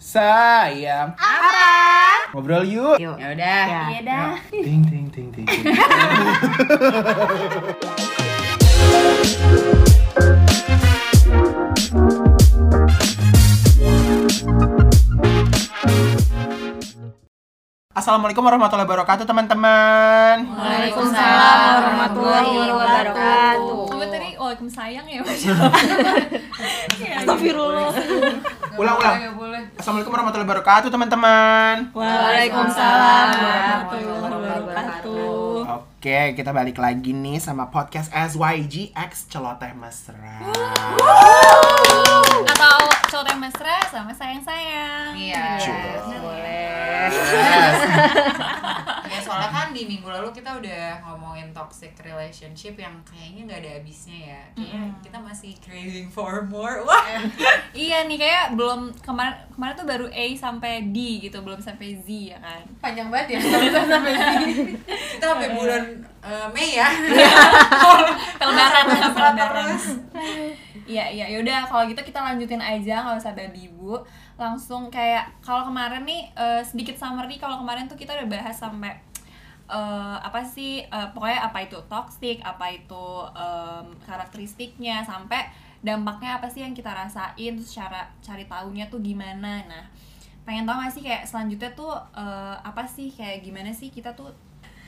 Sayang. Apa? Ngobrol yuk. Yuk. Ya udah. Iya dah. Ting ting ting ting. ting. Assalamualaikum warahmatullahi wabarakatuh teman-teman. Waalaikumsalam warahmatullahi wabarakatuh. Coba tadi waalaikumsalam ya Mas. Astagfirullah. Ulang-ulang. Boleh, boleh. Assalamualaikum warahmatullahi wabarakatuh teman-teman. Waalaikumsalam warahmatullahi wabarakatuh. Oke, kita balik lagi nih sama podcast SYGX Celoteh Mesra. Atau cowok mesra sama sayang-sayang. Iya. Yes. Boleh. ya soalnya kan di minggu lalu kita udah ngomongin toxic relationship yang kayaknya nggak ada habisnya ya. Kayaknya kita masih craving for more. Wah. Iya nih kayak belum kemarin kemarin tuh baru A sampai D gitu, belum sampai Z ya kan. Panjang banget ya. sampai sini. kita sampai bulan eh, Mei ya. Mesra pelebaran. terus. Iya iya yaudah kalau gitu kita lanjutin aja nggak usah babi bu langsung kayak kalau kemarin nih eh, sedikit summary kalau kemarin tuh kita udah bahas sampai eh, apa sih eh, pokoknya apa itu toxic apa itu em, karakteristiknya sampai dampaknya apa sih yang kita rasain terus cara cari tahunya tuh gimana nah pengen tahu gak sih kayak selanjutnya tuh eh, apa sih kayak gimana sih kita tuh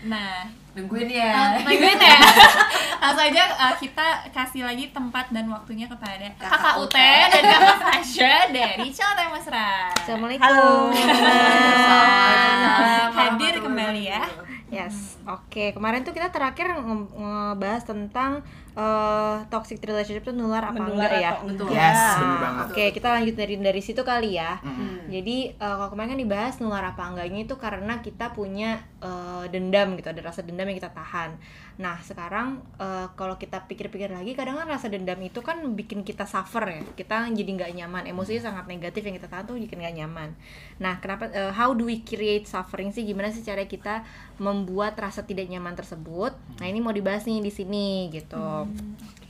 nah Nungguin Ah, ya. Nungguin ya. Langsung aja uh, kita kasih lagi tempat dan waktunya kepada Kakak Kakak Ut. Ut dan Kakak Fasya dari Celoteh Mesra. Assalamualaikum. Waalaikumsalam. Hadir kembali ya. Yes, oke. Kemarin tuh kita terakhir nge- ngebahas tentang eh, toxic relationship tuh nular apa enggak ya? Betul. Yes, bener banget. Oke, kita lanjut dari dari situ kali ya. Mm. Jadi eh, kalau kemarin kan dibahas nular apa enggaknya itu karena kita punya eh, dendam gitu, ada rasa dendam yang kita tahan. Nah sekarang eh, kalau kita pikir-pikir lagi, kadang kan rasa dendam itu kan bikin kita suffer ya, kita jadi nggak nyaman, emosinya sangat negatif yang kita tahan tuh bikin nggak nyaman. Nah kenapa? eh, how do we create suffering sih? Gimana sih cara kita membuat rasa tidak nyaman tersebut? Nah ini mau dibahas nih di sini gitu.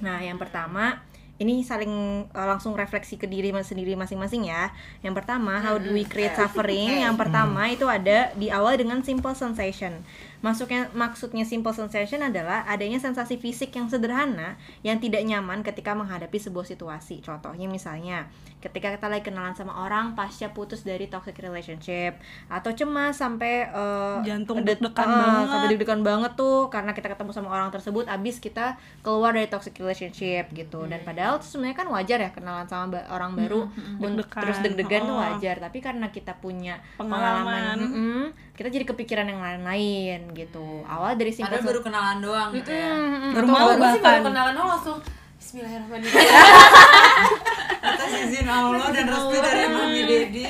Nah, yang pertama ini saling uh, langsung refleksi ke diri mas- sendiri masing-masing ya. Yang pertama, how do we create suffering? Yang pertama itu ada di awal dengan simple sensation. Maksudnya maksudnya simple sensation adalah adanya sensasi fisik yang sederhana yang tidak nyaman ketika menghadapi sebuah situasi. Contohnya misalnya, ketika kita lagi kenalan sama orang pasca putus dari toxic relationship atau cemas sampai uh, Jantung deg-degan uh, banget. sampai deg-degan banget tuh karena kita ketemu sama orang tersebut abis kita keluar dari toxic relationship gitu dan padahal itu sebenarnya kan wajar ya kenalan sama ba- orang baru un- Deg-degan. terus deg-degan tuh Oh. wajar tapi karena kita punya Pengalaman. pengalaman, mm-mm, kita jadi kepikiran yang lain-lain gitu awal dari simple Padahal baru kenalan doang gitu ya. Baru mau Baru sih baru bahkan. kenalan doang langsung Bismillahirrahmanirrahim. Atas izin Allah dan restu dari Mami Dedi.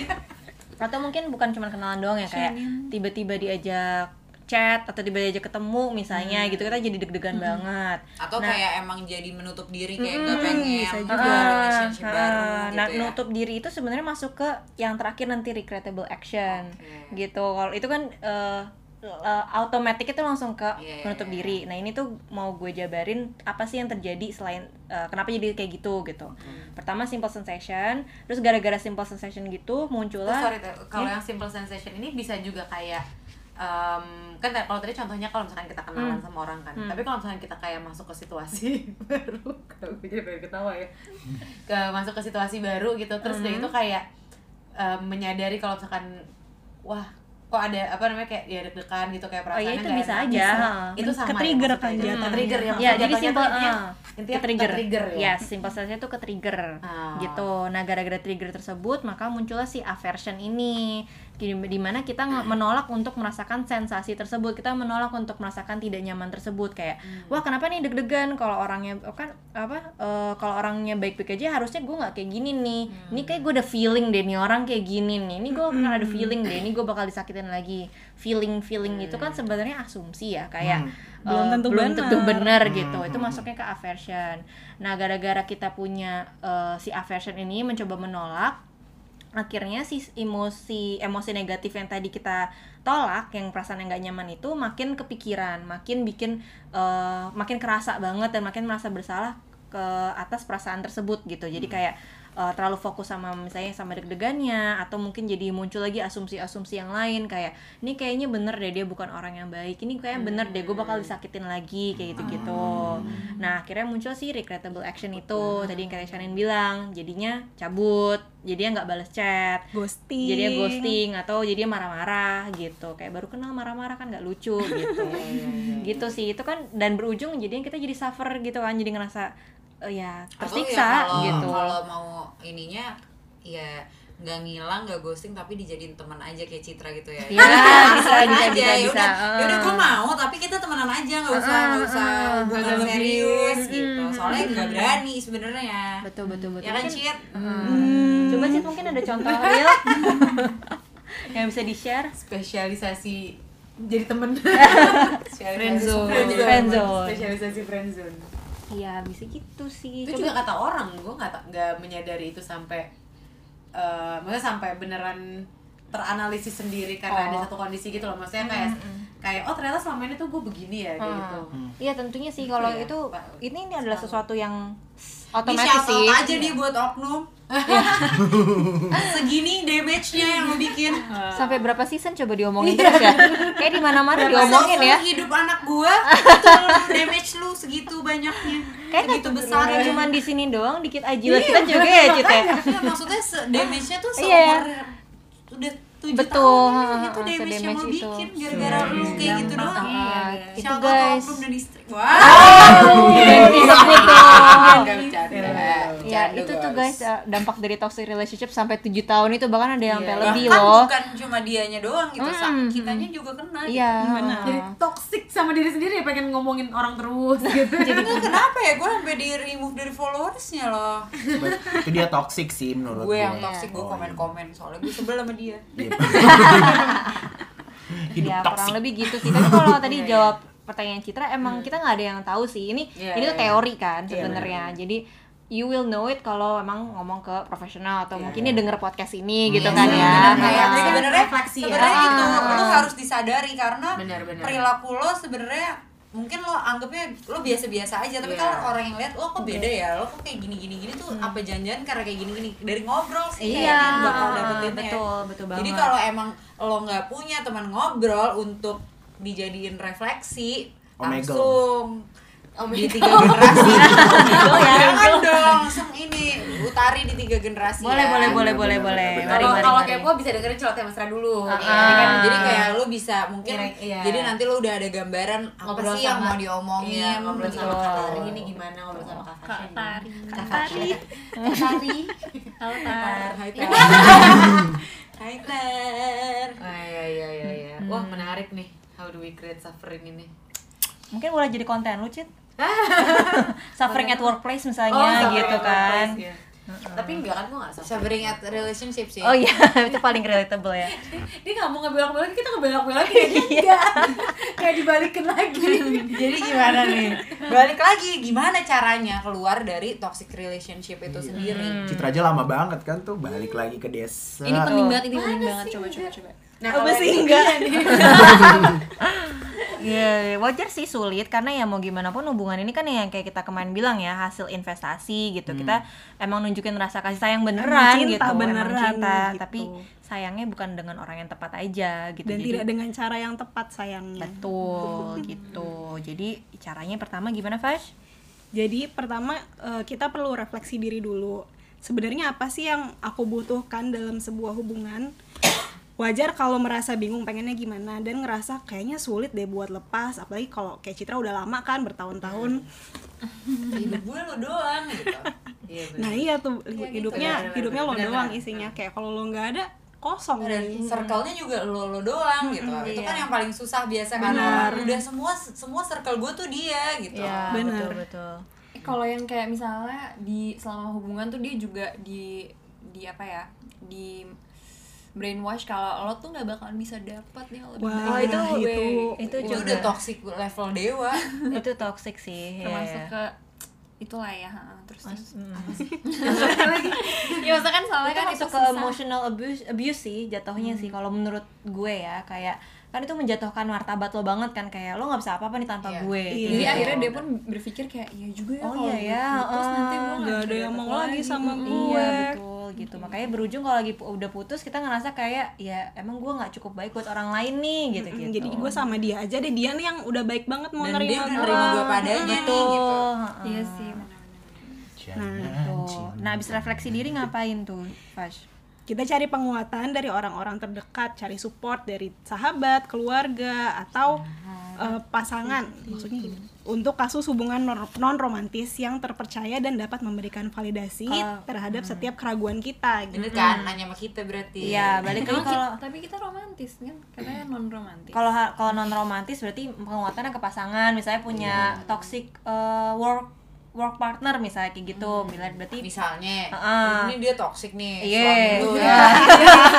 atau mungkin bukan cuma kenalan doang ya kayak tiba-tiba diajak chat atau tiba-tiba diajak ketemu misalnya gitu kita jadi deg-degan banget Atau Nah. kayak emang jadi menutup diri kayak Mm, gak pengen bisa juga. relationship Ah, baru ah. gitu nah, ya. nutup diri itu sebenarnya masuk ke yang terakhir nanti regrettable action. Oke. Gitu. Kalau itu kan eh eh, automatic itu langsung ke Iya, menutup iya, diri. Nah, ini tuh mau gue jabarin apa sih yang terjadi selain eh, kenapa jadi kayak gitu gitu. Hmm. Pertama simple sensation, terus gara-gara simple sensation gitu muncullah sorry, Teh, kalau yang simple sensation ini bisa juga kayak em, kan kalau tadi contohnya kalau misalkan kita kenalan Hmm. sama orang kan, Hmm. tapi kalau misalkan kita kayak masuk ke situasi baru, kalau gue jadi pengen ketawa ya, ke masuk ke situasi baru gitu, terus dia Hmm. itu kayak em, menyadari kalau misalkan wah kok ada apa namanya kayak ya deg-degan gitu kayak Oh iya perasaannya itu bisa enak. aja. itu sama Ke-trigger ya, kan jatuhnya. ke-trigger ya Ya, maksudnya jadi jatuhnya simple tuh intinya- ke-trigger. ke-trigger ya Yes, simple sensation itu ke trigger. Ah. Gitu. Nah, gara-gara trigger tersebut maka muncullah si aversion ini. Gini di mana kita menolak untuk merasakan sensasi tersebut. Kita menolak untuk merasakan tidak nyaman tersebut kayak Hmm. wah kenapa nih deg-degan kalau orangnya oh kan apa eh, kalau orangnya baik-baik aja harusnya gue nggak kayak gini nih. Hmm. Ini kayak gue udah feeling deh nih orang kayak gini nih. Ini gue pernah ada feeling deh. Ini gue bakal disakitin lagi. Feeling feeling itu kan sebenarnya asumsi ya kayak Hmm. Belum eh, tentu belum benar. tentu benar gitu Hmm. itu masuknya ke aversion nah gara-gara kita punya eh, si aversion ini mencoba menolak akhirnya si emosi emosi negatif yang tadi kita tolak yang perasaan yang gak nyaman itu makin kepikiran makin bikin eh, makin kerasa banget dan makin merasa bersalah ke atas perasaan tersebut gitu. Jadi kayak uh, terlalu fokus sama misalnya sama deg-degannya atau mungkin jadi muncul lagi asumsi-asumsi yang lain kayak ini kayaknya bener deh dia bukan orang yang baik. Ini kayak bener deh gue bakal disakitin lagi kayak gitu-gitu. Nah akhirnya muncul sih regrettable action itu. Tadi yang kayak Shannon bilang jadinya cabut jadinya nggak balas chat ghosting. jadinya ghosting atau jadinya marah-marah gitu. Kayak baru kenal marah-marah kan nggak lucu gitu. Gitu sih itu kan dan berujung jadinya kita jadi suffer gitu kan jadi ngerasa eh, ya Atau tersiksa ya kalau- gitu. kalau mau ininya ya nggak ngilang nggak ghosting tapi dijadiin teman aja kayak Citra gitu ya. Iya, bisa, Temenan bisa, aja, bisa, ya udah. Ya udah gue mau tapi kita temenan aja nggak usah nggak usah hubungan nggak lebih. serius gitu. Mm, soalnya nggak berani sebenarnya. Betul betul betul. Ya kan Cit? Hmm. coba sih mungkin ada contoh real yang bisa di share spesialisasi jadi temen. Friendzone. Friendzone. spesialisasi friendzone Iya bisa gitu sih itu juga kata orang gue nggak nggak menyadari itu sampai eh maksudnya sampai beneran teranalisis sendiri karena ada Oh. satu kondisi gitu loh maksudnya kayak kayak oh ternyata selama ini tuh gue begini ya kayak Hmm. gitu Iya tentunya sih kalau Iya, itu Pak. ini ini adalah sesuatu yang otomatis shout sih. aja nih buat oknum segini damage-nya yang lo bikin Sampai berapa season coba diomongin terus ya? Kayak di mana-mana diomongin ya. Hidup anak gua itu damage lu segitu banyaknya Kayak segitu besar Kayak cuman di sini doang dikit aja kita juga ya Cit ya. Iya, maksudnya se- damage-nya tuh Iya. seumur udah tujuh Betul, tahun ya, itu ha, damage yang lo bikin gara-gara lu kayak gitu doang Ah, itu guys. Wow. Nggak bercanda. Ya Bercanda, itu tuh guys eh, dampak dari toxic relationship sampai 7 tahun itu bahkan ada yang sampai lebih loh. bukan cuma dianya doang gitu, kitanya juga kena gitu. Iya. jadi toxic sama diri sendiri pengen ngomongin orang terus gitu. Enggak, kenapa ya? Gue sampai di remove dari followersnya loh. Itu dia toxic sih menurut gue gue yang toxic gue Oh, komen-komen soalnya gue sebel sama dia. Hidup ya kurang toxic. lebih gitu. Sih tapi kalau tadi jawab pertanyaan Citra emang kita nggak ada yang tahu sih. Ini Iya, ini tuh iya. teori kan sebenarnya. jadi you will know it kalau emang ngomong ke profesional atau mungkin dia denger podcast ini gitu kan ya. Bener, kayak Nah, sebenarnya refleksi ya. sebenarnya gitu Ah. lu harus disadari karena Benar, benar. perilaku lo sebenarnya mungkin lo anggapnya lo biasa-biasa aja tapi Iya. kalau orang yang lihat lo kok beda ya? Lo kok kayak gini gini tuh? Apa janjian karena kayak gini gini dari ngobrol sih Iya, kayaknya bakal dapetinnya. Betul, betul jadi banget. kalau emang lo nggak punya teman ngobrol untuk dijadiin refleksi langsung. Di tiga generasi. Ya. jangan dong langsung ini utari di tiga generasi boleh ya. boleh boleh Bener, boleh. Boleh mari kalau mari kalau kepo bisa dengerin celoteh mesra dulu Ah, Iya, Jadi jadi kayak lu bisa mungkin Iya, jadi nanti lu udah ada gambaran apa ngobrol sih yang sama mau diomongin iya, ngobrol sama gitu. Kak Tari ini gimana? Ngobrol sama Kak Kak Fasya ini. Tari. Kak Tari. Kak Tari. Halo Tar. Hai Ter. Hai Ter. Iya iya iya iya. Wah menarik nih how do we create suffering ini? Mungkin boleh jadi konten lu Cit. Suffering at workplace misalnya suffering gitu kan workplace, iya. tapi enggak kan gue gak suffering. Suffering at relationship sih. oh iya itu paling relatable ya. Dia nggak mau ngebelak-belakin kita ngebelak-belakin ya dia enggak. Kayak dibalikin lagi. Jadi gimana nih? Balik lagi gimana caranya keluar dari toxic relationship itu sendiri? Citra aja lama banget kan tuh balik lagi ke desa Ini penting banget, ini penting banget. Coba coba coba. nah Apa kalau sih enggak? Iya, wajar sih sulit karena ya mau gimana pun hubungan ini kan yang kayak kita kemarin bilang ya hasil investasi gitu. Kita emang nunjukin rasa kasih sayang beneran Emang cinta gitu, emang beneran cinta, gitu. tapi sayangnya bukan dengan orang yang tepat aja gitu. dan Jadi- tidak dengan cara yang tepat sayangnya betul gitu. Jadi caranya pertama gimana, Fash? Jadi pertama eh, kita perlu refleksi diri dulu. Sebenarnya apa sih yang aku butuhkan dalam sebuah hubungan? Wajar kalau merasa bingung pengennya gimana dan ngerasa kayaknya sulit deh buat lepas apalagi kalau kayak Citra udah lama kan bertahun-tahun. Hidup gue lo doang gitu. iya. Nah, iya tuh gitu. hidupnya Benar, hidupnya lo benar, doang isinya kayak kalau lo nggak ada kosong Dan dan circle-nya juga lo lo doang gitu. Itu kan yang paling susah biasa kan Benar. orang udah semua semua circle gue tuh dia gitu. Iya, Bener. betul betul. Eh, kalau yang kayak misalnya di selama hubungan tuh dia juga di di apa ya di brainwash kalau lo tuh nggak bakalan bisa dapat nih kalau lebih Wah, dari itu- itu- itu Itu juga udah toxic level dewa. itu toxic sih. termasuk ya. ke itulah ya terus terus. Hmm. ya maksudnya kan soalnya itu kan itu ke emotional abuse abuse sih jatuhnya sih kalau menurut gue ya kayak kan itu menjatuhkan martabat lo banget kan kayak lo nggak bisa apa-apa nih tanpa Iya. gue Iya. jadi gitu. akhirnya dia pun berpikir kayak iya juga ya Oh kalau iya gue ya, putus nanti gue. Nggak ada yang mau lagi sama gue. Iya betul gitu makanya berujung kalau lagi udah putus kita ngerasa kayak ya emang gue nggak cukup baik buat orang lain nih gitu gitu jadi gue sama dia aja deh dia nih yang udah baik banget mau Dan nerima gue gue padanya nih betul gitu. heeh. iya sih Tuh. cinta. nah abis refleksi diri ngapain tuh Fash kita cari penguatan dari orang-orang terdekat cari support dari sahabat keluarga atau eh, pasangan maksudnya gini untuk kasus hubungan non romantis yang terpercaya dan dapat memberikan validasi Kalau- terhadap setiap keraguan kita gitu. Bener kan? Nanya sama kita berarti. Iya balik lagi kalau tapi kita romantis kan katanya non romantis kalau kalau non romantis berarti penguatannya ke pasangan misalnya punya toxic uh, work work partner misalnya kayak gitu bila berarti Misalnya, Heeh. ini dia toxic nih, Iya. suami lu Iya. ya.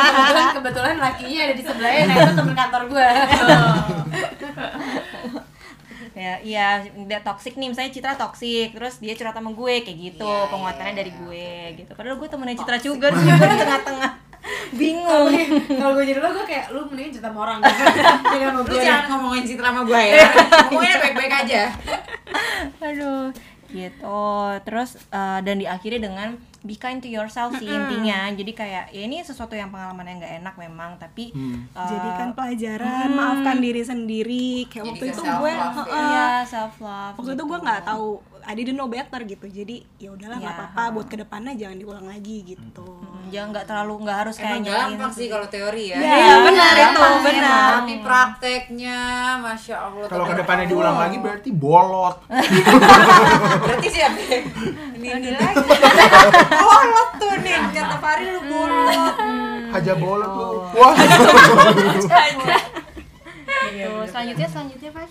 kebetulan kebetulan lakinya ada di sebelahnya nah itu temen kantor gue ya iya dia toxic nih misalnya Citra toxic terus dia curhat sama gue kayak gitu Iya, penguatannya iya. dari gue gitu padahal gue temennya Citra juga terus gue di tengah-tengah bingung kalau gue jadi lo gue kayak lu mendingan cerita sama orang jangan sama Lu gue jangan ngomongin Citra sama gue ya. Ngomongnya baik-baik aja. aduh gitu. Terus eh, dan diakhiri dengan be kind to yourself sih intinya jadi kayak ya ini sesuatu yang pengalaman yang nggak enak memang tapi eh, Jadikan pelajaran, maafkan diri sendiri. Kayak Jadi waktu ke itu self gue, love ya. heeh, iya self love waktu itu gue nggak tahu, I didn't know better gitu. Jadi ya udahlah nggak Iya, apa-apa, buat ke depannya jangan diulang lagi gitu. jangan nggak terlalu nggak harus kayak Emang nyalain gampang sih kalau teori ya. Iya, benar itu, benar. Tapi prakteknya, masya Allah. Kalau ke depannya diulang lagi berarti bolot. Berarti siapa? Ini ini lagi. Bolot tuh nih, kata Fari lu bolot. Aja bolot lu. Wah. gitu selanjutnya selanjutnya pas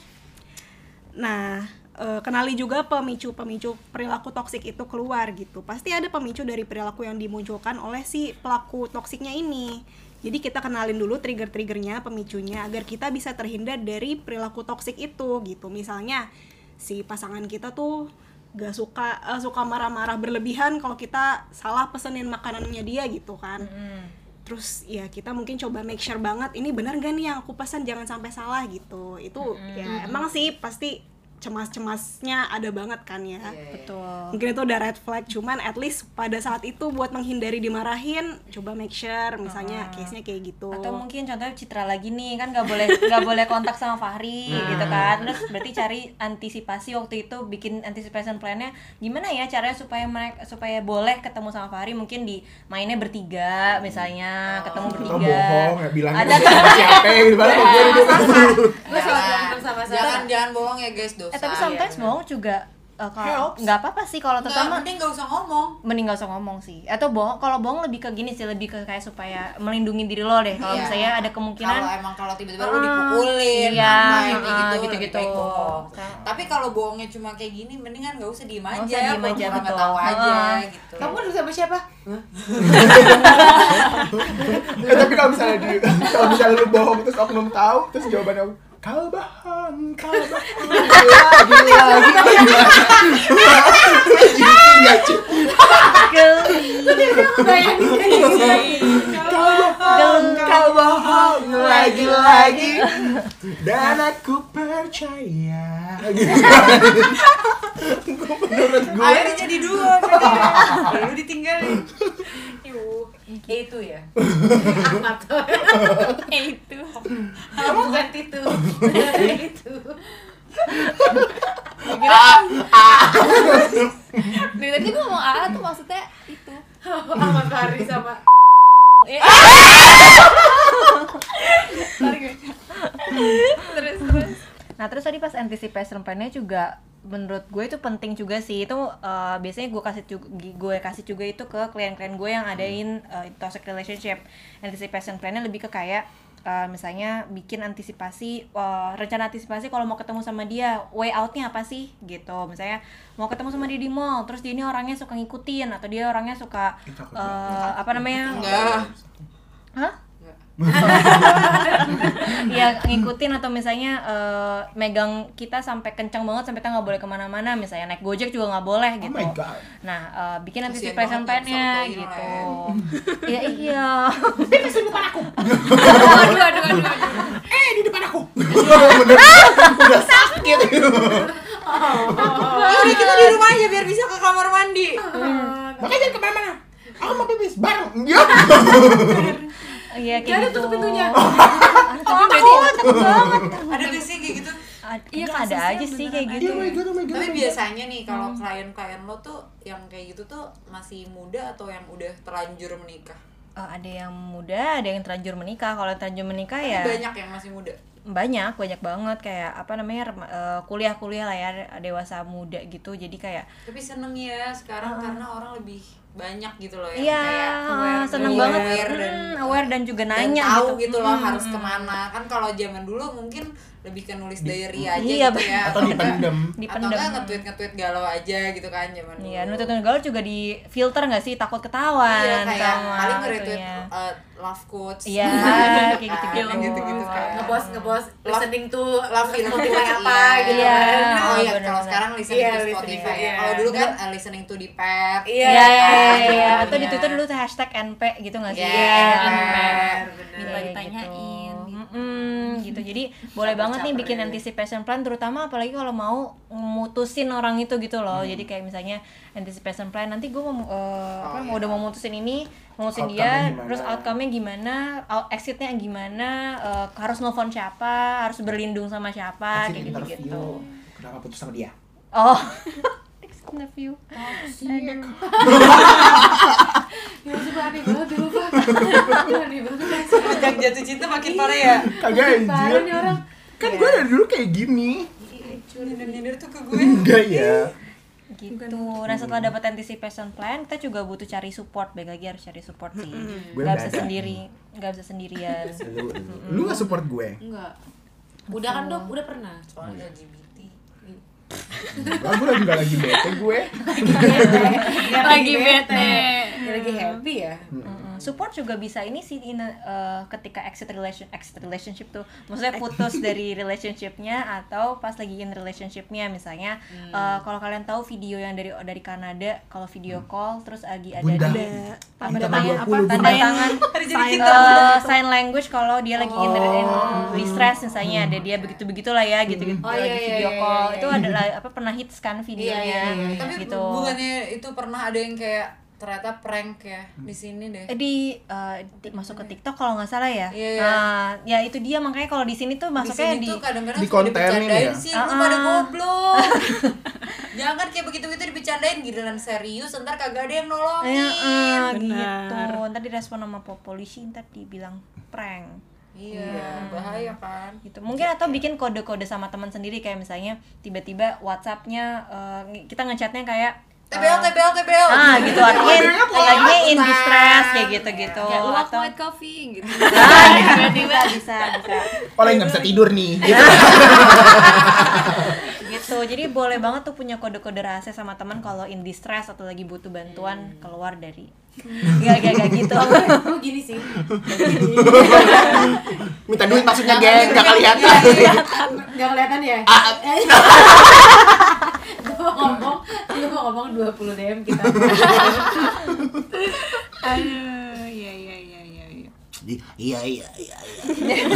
Nah, eh, kenali juga pemicu-pemicu perilaku toksik itu keluar gitu. Pasti ada pemicu dari perilaku yang dimunculkan oleh si pelaku toksiknya ini. Jadi kita kenalin dulu trigger-triggernya, pemicunya agar kita bisa terhindar dari perilaku toksik itu gitu. Misalnya si pasangan kita tuh gak suka eh, suka marah-marah berlebihan kalau kita salah pesenin makanannya dia gitu kan. Terus ya kita mungkin coba make sure banget ini benar gak nih yang aku pesan jangan sampai salah gitu. Itu ya emang sih pasti cemas-cemasnya ada banget kan ya. betul. Mungkin itu udah red flag, cuman at least pada saat itu buat menghindari dimarahin, coba make sure misalnya case-nya kayak gitu. atau mungkin contohnya Citra lagi nih kan nggak boleh nggak boleh kontak sama Fahri gitu kan. Terus berarti cari antisipasi waktu itu bikin anticipation plan-nya. Gimana ya caranya supaya mereka supaya boleh ketemu sama Fahri? Mungkin di mainnya bertiga misalnya ketemu Kita bertiga. bohong ya bilangnya ada sama siapa gitu gue selalu bilang sama Jangan jangan bohong ya guys eh tapi sometimes bohong juga eh, kalau nggak apa-apa sih kalau Enggak, terutama mending gak usah ngomong. mending gak usah ngomong sih atau bohong kalau bohong lebih ke gini sih lebih ke kayak supaya melindungi diri lo deh kalau Iya. misalnya ada kemungkinan Kalau emang kalau tiba-tiba lu Ah, dipukulin, iya, kayak gitu, gitu-gitu. lebih baik bohong. Kan. Tapi kalau bohongnya cuma kayak gini, mendingan gak usah diem Nggak usah diem aja, nggak betul. tahu aja Ah. gitu. kamu dulu sama siapa Eh, tapi kalau misalnya di, kalau misalnya lu bohong terus oknum tahu terus jawabannya kau bohong, kau bohong, lagi lagi lagi. Kau bohong, lagi lagi. Dan aku percaya. Menurut gue. Akhirnya jadi dua, berarti. lu ditinggalin. Eh, itu ya. Ahmad eh itu. Kamu bukan itu. itu dari tadi gue ngomong A tuh maksudnya itu. Ahmad Fahri sama. Gue terus terus. Nah terus tadi pas anticipation plan-nya juga menurut gue itu penting juga sih. Itu eh, biasanya gue kasih juga gue kasih juga itu ke klien-klien gue yang adain eh, toxic relationship. Anticipation plan-nya lebih ke kayak eh, misalnya bikin antisipasi eh, rencana antisipasi kalau mau ketemu sama dia way out-nya apa sih? Gitu. Misalnya mau ketemu sama dia di mall terus dia ini orangnya suka ngikutin atau dia orangnya suka eh, apa namanya? Enggak. Hah? ya ngikutin atau misalnya eh, megang kita sampai kencang banget sampai kita nggak boleh ke mana-mana misalnya naik gojek juga nggak boleh Oh gitu my God. nah eh, bikin anticipation banget plan-nya gitu fotoin, iya iya aduh aduh aduh aduh Eh di depan aku. Bener. Udah sakit. Ya udah kita di rumah aja biar bisa ke kamar mandi. Makanya jangan ke mana-mana. Aku mau pipis bareng. Ya. iya Gak kayak ada gitu tutup pintunya. Tapi berarti takut banget Ada gak sih kayak gitu? Iya, kadang ada aja sih kayak gitu Oh god, oh. Tapi biasanya nih kalau klien-klien lo tuh yang kayak gitu tuh masih muda atau yang udah terlanjur menikah? Eh, ada yang muda ada yang terlanjur menikah kalau yang terlanjur menikah Tapi ya banyak yang masih muda. banyak banyak banget kayak apa namanya eh, kuliah-kuliah lah ya dewasa muda gitu jadi kayak Tapi seneng ya sekarang karena orang lebih banyak gitu loh yang Iya, kayak aware, seneng aware banget dan, Hmm, aware dan juga dan nanya tahu gitu. gitu, loh harus ke mana. Kan kalau zaman dulu mungkin lebih ke nulis diary aja Iya, gitu ya. Atau dipendem. Atau Dipendem. enggak nge-tweet nge-tweet galau aja gitu kan zaman dulu. Iya, gaul juga di filter nggak sih takut ketahuan Iya kayak sama paling nge-retweet itunya. uh, love quotes. Iya, Gitu kayak kan, gitu-gitu. yang gitu-gitu kan. Ngebos ngebos listening to love in Spotify apa iya. gitu Iya. kan. Oh iya, kalau sekarang listening Iya, to Spotify ya. iya. Kalau dulu kan uh, listening to di pet. Iya. Iya, iya, iya, Iya. iya. Atau di Twitter dulu tuh hashtag NP gitu nggak sih? Iya, NP. bener, gitu. gitu. Mm-mm, gitu. Jadi boleh banget nih bikin anticipation plan terutama apalagi kalau mau mutusin orang itu gitu loh. Jadi kayak misalnya anticipation plan nanti gue mau apa Oh, mau iya. udah mau mutusin ini, mau mutusin dia, gimana? terus outcome-nya gimana, out- exit-nya gimana, eh, harus nelfon siapa, harus berlindung sama siapa, Exit kayak interview. gitu-gitu. Kenapa putus sama dia? Oh. Exit interview. Ya coba aneh banget dulu pak. Aneh banget. Sejak jatuh cinta makin parah ya. Kagak Parah anjir. nih orang. Kan gue dari dulu kayak gini. Nyindir-nyindir tuh ke gue. Enggak ya. gitu. Nah setelah dapat anticipation plan, kita juga butuh cari support. Baik lagi harus cari support sih. Gak nggak bisa sendiri, gak bisa sendirian. Lu, lu gak support gue? Enggak. Udah kan dok, udah pernah. Soalnya LGBT. Lah gue lagi gak lagi bete gue. lagi bete lagi happy ya. Support juga bisa ini sih in a- uh, ketika exit relation exit relationship tuh, maksudnya putus dari relationshipnya atau pas lagi in relationshipnya misalnya uh, kalau kalian tahu video yang dari dari Kanada kalau video call terus lagi ada Bunda. di Ada tanda Bunda tangan 20, apa tanda tangan jadi uh, sign language kalau dia lagi in, in distress misalnya ada dia begitu begitulah ya gitu gitu. Oh, lagi iya, iya, video iya, call iya, itu iya. adalah apa pernah hits kan videonya iya, iya. Tapi gitu. bukannya itu pernah ada yang kayak ternyata prank ya di sini deh. Eh, di, uh, di- masuk ke TikTok kalau nggak salah ya. Iya, iya. Nah, ya itu dia makanya kalau di sini tuh Di masuknya sini di, tuh kadang-kadang di kontenin ya? sih, lu Ah, pada ah. goblok. Jangan kayak begitu-begitu dibercandain giliran serius, ntar kagak ada yang nolongin. Ya, Benar. gitu. Ntar direspon sama po- polisi, ntar dibilang prank. Iya, bahaya kan. gitu mungkin atau bikin kode-kode sama teman sendiri kayak misalnya tiba-tiba WhatsAppnya eh, kita ngechatnya kayak TBL, TBL, TBL. ah gitu. Artinya lagi in distress kayak gitu gitu kayak luwak atau white coffee gitu. Ah, tiba-tiba. Bisa bisa. Oh lagi gak bisa tidur nih. gitu. Jadi boleh banget tuh punya kode-kode rahasia sama teman kalau in distress atau lagi butuh bantuan keluar dari gak gak gak gitu Oh gini sih. Minta duit maksudnya geng, gak kelihatan. Gak kelihatan ya? Ah. Gue mau ngomong, gue mau ngomong 20 DM kita. Aduh, iya iya iya iya. iya. Iya iya iya. iya.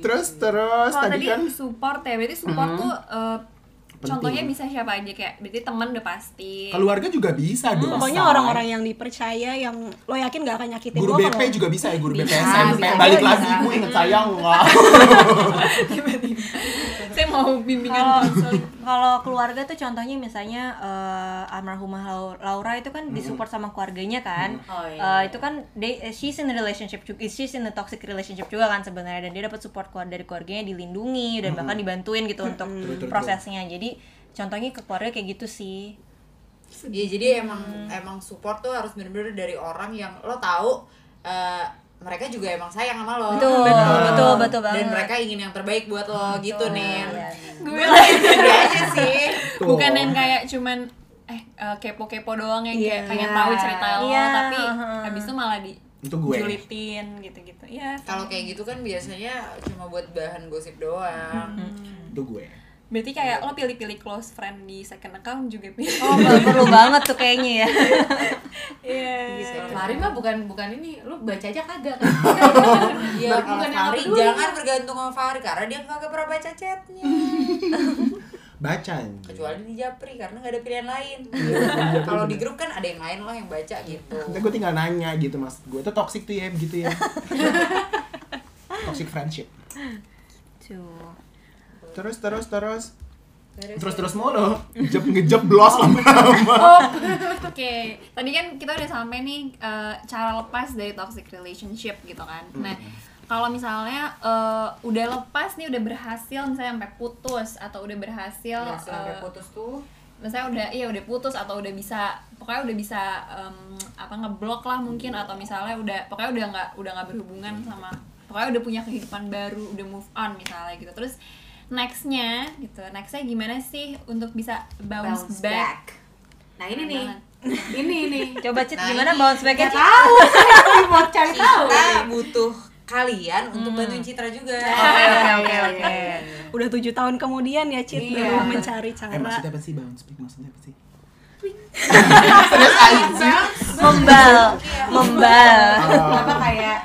Terus terus kalau tadi tadi kan support ya berarti support tuh eh, contohnya bisa siapa aja kayak berarti teman udah pasti keluarga juga bisa dong. Pokoknya orang-orang yang dipercaya yang lo yakin gak akan nyakitin Guru lo BP kalau- juga bisa ya guru BP Bisa, SMP. bisa. Balik Bisa. lagi gue inget saya enggak. saya mau bimbingan kalau keluarga tuh contohnya misalnya eh, almarhumah Lau- Laura itu kan disupport sama keluarganya kan Oh, iya. Eh, itu kan they, she's in a relationship juga she's in a toxic relationship juga kan sebenarnya dan dia dapat support keluar dari keluarganya dilindungi dan bahkan dibantuin gitu untuk prosesnya jadi contohnya ke keluarga kayak gitu sih Iya, jadi emang emang support tuh harus bener-bener dari orang yang lo tahu eh, mereka juga emang sayang sama lo. betul betul betul banget Dan mereka ingin yang terbaik buat lo gitu nih. Iya. gue Gitu aja sih. Tuh. bukan yang kayak cuman eh eh, kepo-kepo doang yang Iya. kayak pengen tahu cerita lo Iya, tapi uh-huh. habis itu malah di Itu gue. julitin gitu-gitu ya Kalau kayak gitu kan biasanya cuma buat bahan gosip doang. Itu gue. Berarti kayak lo pilih-pilih close friend di second account juga pilih Oh, perlu banget tuh kayaknya ya. iya Fahri mah bukan bukan ini, lu baca aja kagak kan? Iya, Bukan Fahri jangan bergantung sama Fahri karena dia kagak pernah baca chatnya. Baca. Kecuali di Japri karena nggak ada pilihan lain. Japri Kalau di grup kan ada yang lain loh yang baca gitu. Nanti gue tinggal nanya gitu mas Gue tuh toxic tuh ya begitu ya Toxic friendship Tuh. Terus terus terus. Terus terus mulu. Ngejep ngejep blos lama-lama Oh, oke. Tadi kan kita udah sampai nih eh, cara lepas dari toxic relationship gitu kan. Nah, kalau misalnya eh, udah lepas nih, udah berhasil misalnya sampai putus atau udah berhasil, Ya, sampai eh, putus tuh? misalnya udah iya udah putus atau udah bisa pokoknya udah bisa em, apa ngeblok lah mungkin atau misalnya udah pokoknya udah nggak udah nggak berhubungan sama pokoknya udah punya kehidupan baru udah move on misalnya gitu. Terus nextnya gitu nextnya gimana sih untuk bisa bounce, Bounce back, back. Nah ini nih, ini nih. Coba Cit, Nah, gimana ini bounce back-nya, Gak Cit? tahu, saya mau cari tahu. kita butuh kalian untuk bantuin Citra juga. Oke, oke, oke. Udah tujuh tahun kemudian ya Cit Iya. baru mencari Eh cara maksudnya apa sih bounce back? Maksudnya apa sih? Membal, membal. Apa kayak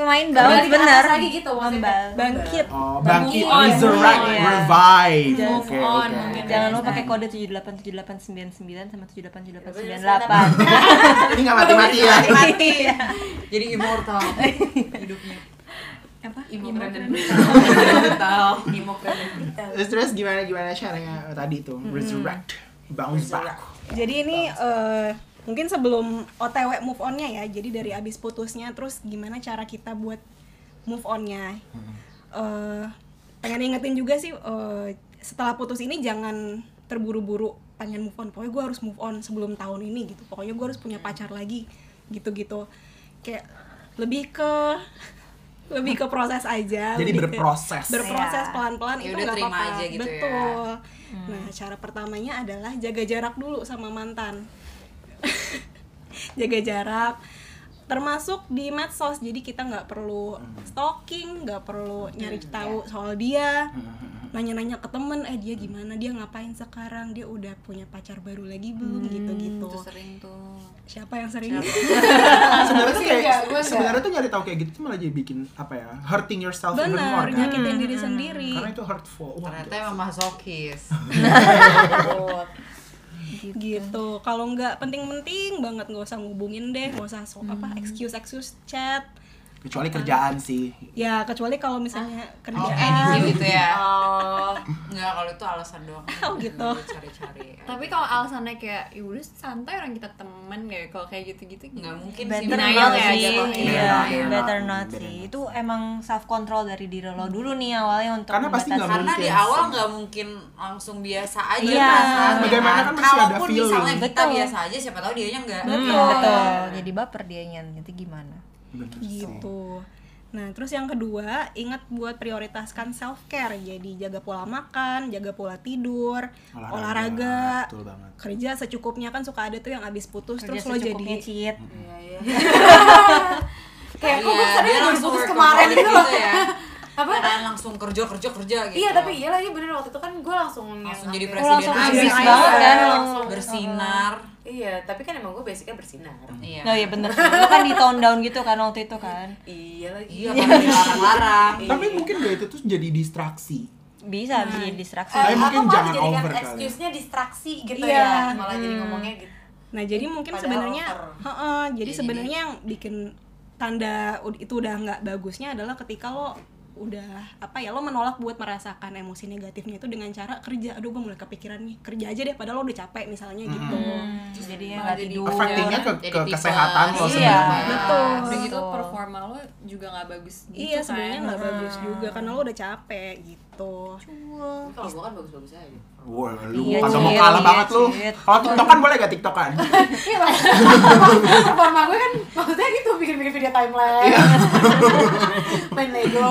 Pemain bounce atas lagi gitu. Membal. bangkit Oh, bangkit, on. resurrect, revive Move Oke, on, mungkin. Jangan lupa pakai kode 787899 sama 787898. Ini gak mati-mati ya Mati. Jadi immortal hidupnya. apa Immortal. Immortal. Immortal. Terus terus gimana gimana caranya tadi tuh resurrect, bounce back. Jadi ini eh, mungkin sebelum OTW move onnya ya. Jadi dari abis putusnya terus gimana cara kita buat move onnya. Eh, pengen ingetin juga sih eh, setelah putus ini jangan terburu-buru pengen move on. Pokoknya gue harus move on sebelum tahun ini gitu. Pokoknya gue harus punya pacar lagi gitu-gitu. Kayak lebih ke lebih ke proses aja. Jadi lebih ke- berproses. berproses Iya. pelan-pelan Ya itu nggak apa-apa. aja gitu ya. Betul. Nah, cara pertamanya adalah jaga jarak dulu sama mantan. jaga jarak. Termasuk di medsos jadi kita nggak perlu stalking nggak perlu nyari tahu soal dia nanya-nanya ke temen eh dia gimana? Dia ngapain sekarang? Dia udah punya pacar baru lagi belum? Gitu-gitu. itu sering tuh. Siapa yang sering? Sebenarnya tuh sih kayak enggak. sebenarnya tuh nyari tahu kayak gitu tuh malah jadi bikin apa ya hurting yourself even benar more kan? nyakitin diri sendiri. Karena itu hurtful. Wah, Ternyata emang masokis. gitu. Kalau nggak penting-penting banget nggak usah ngubungin deh nggak usah so, apa excuse excuse chat kecuali kerjaan sih ya kecuali kalau misalnya Oh, kerjaan kayak gitu ya. Oh, Enggak, kalau itu alasan doang. Oh, gitu. Cari-cari. tapi kalau alasannya kayak ya udah santai orang kita temen ya kalau kayak gitu-gitu Enggak mungkin sih. Better Denial not ya sih, iya, Better not, better not better sih. Itu emang self control dari diri lo dulu nih awalnya untuk Karena pasti nggak membatasi- Karena di mungkin. awal nggak mungkin langsung biasa aja Iya. perasaannya Bagaimana kan masih ada Kalaupun feeling. misalnya kita biasa aja, siapa tahu dianya enggak. Hmm, betul. Jadi baper dianya nanti gimana? Bener sih. gitu nah terus yang kedua ingat buat prioritaskan self care jadi jaga pola makan jaga pola tidur olahraga, betul banget kerja secukupnya kan suka ada tuh yang abis putus Kerja terus lo jadi Cit. iya iya. Kayak kok gue kesannya dia baru langsung putus kemarin gitu loh. ya. Apa? Kan langsung kerja kerja kerja gitu. Iya tapi iya lagi bener waktu itu kan gue langsung langsung jadi presiden langsung Iya, banget kan, langsung bersinar. Iya tapi kan emang gue basicnya bersinar. Iya. Oh iya bener. Lo kan di tone down gitu kan waktu itu kan. Iya lagi. Iya, karena dilarang-larang. tapi mungkin gak itu tuh jadi distraksi Bisa bisa jadi distraksi. Eh, Tapi mungkin jangan over kali. excuse-nya distraksi gitu Iya. ya. Malah jadi ngomongnya gitu. nah jadi mungkin sebenarnya heeh, jadi Iya, sebenarnya yang bikin tanda itu udah nggak bagusnya adalah ketika lo udah apa ya lo menolak buat merasakan emosi negatifnya itu dengan cara kerja. Aduh gue mulai kepikiran nih kerja aja deh padahal lo udah capek misalnya gitu. Hmm, jadi malah nggak jadi tidur. affectingnya ke, Jadi ke kesehatan lo Iya, sebenarnya. Betul. udah gitu performa lo juga nggak bagus gitu iya kan. sebenarnya nggak bagus juga karena lo udah capek gitu Kalau gue kan bagus-bagus aja. Wah, lu Iya, pada mau kalah iya, banget lu. Cit. Kalau TikTokan boleh gak TikTokan? Iya lah. Performa gue kan maksudnya gitu bikin-bikin video timeline main Lego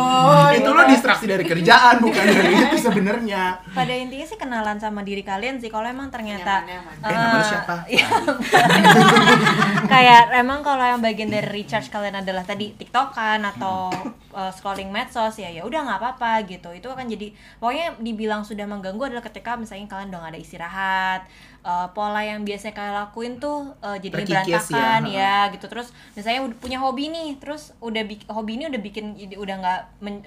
itu gitu lo kan. distraksi dari kerjaan bukan dari itu sebenarnya pada intinya sih kenalan sama diri kalian sih kalau emang ternyata Nyaman, nyaman. eh nama lu Eh, siapa iya. kayak emang kalau yang bagian dari recharge kalian adalah tadi tiktokan atau uh, scrolling medsos ya ya udah nggak apa-apa gitu. Itu akan jadi pokoknya dibilang sudah mengganggu adalah ketika misalnya kalian udah nggak ada istirahat uh, pola yang biasanya kalian lakuin tuh uh, jadi Terkikis berantakan ya, ya, gitu. Terus misalnya udah punya hobi nih terus udah hobi ini udah bikin udah nggak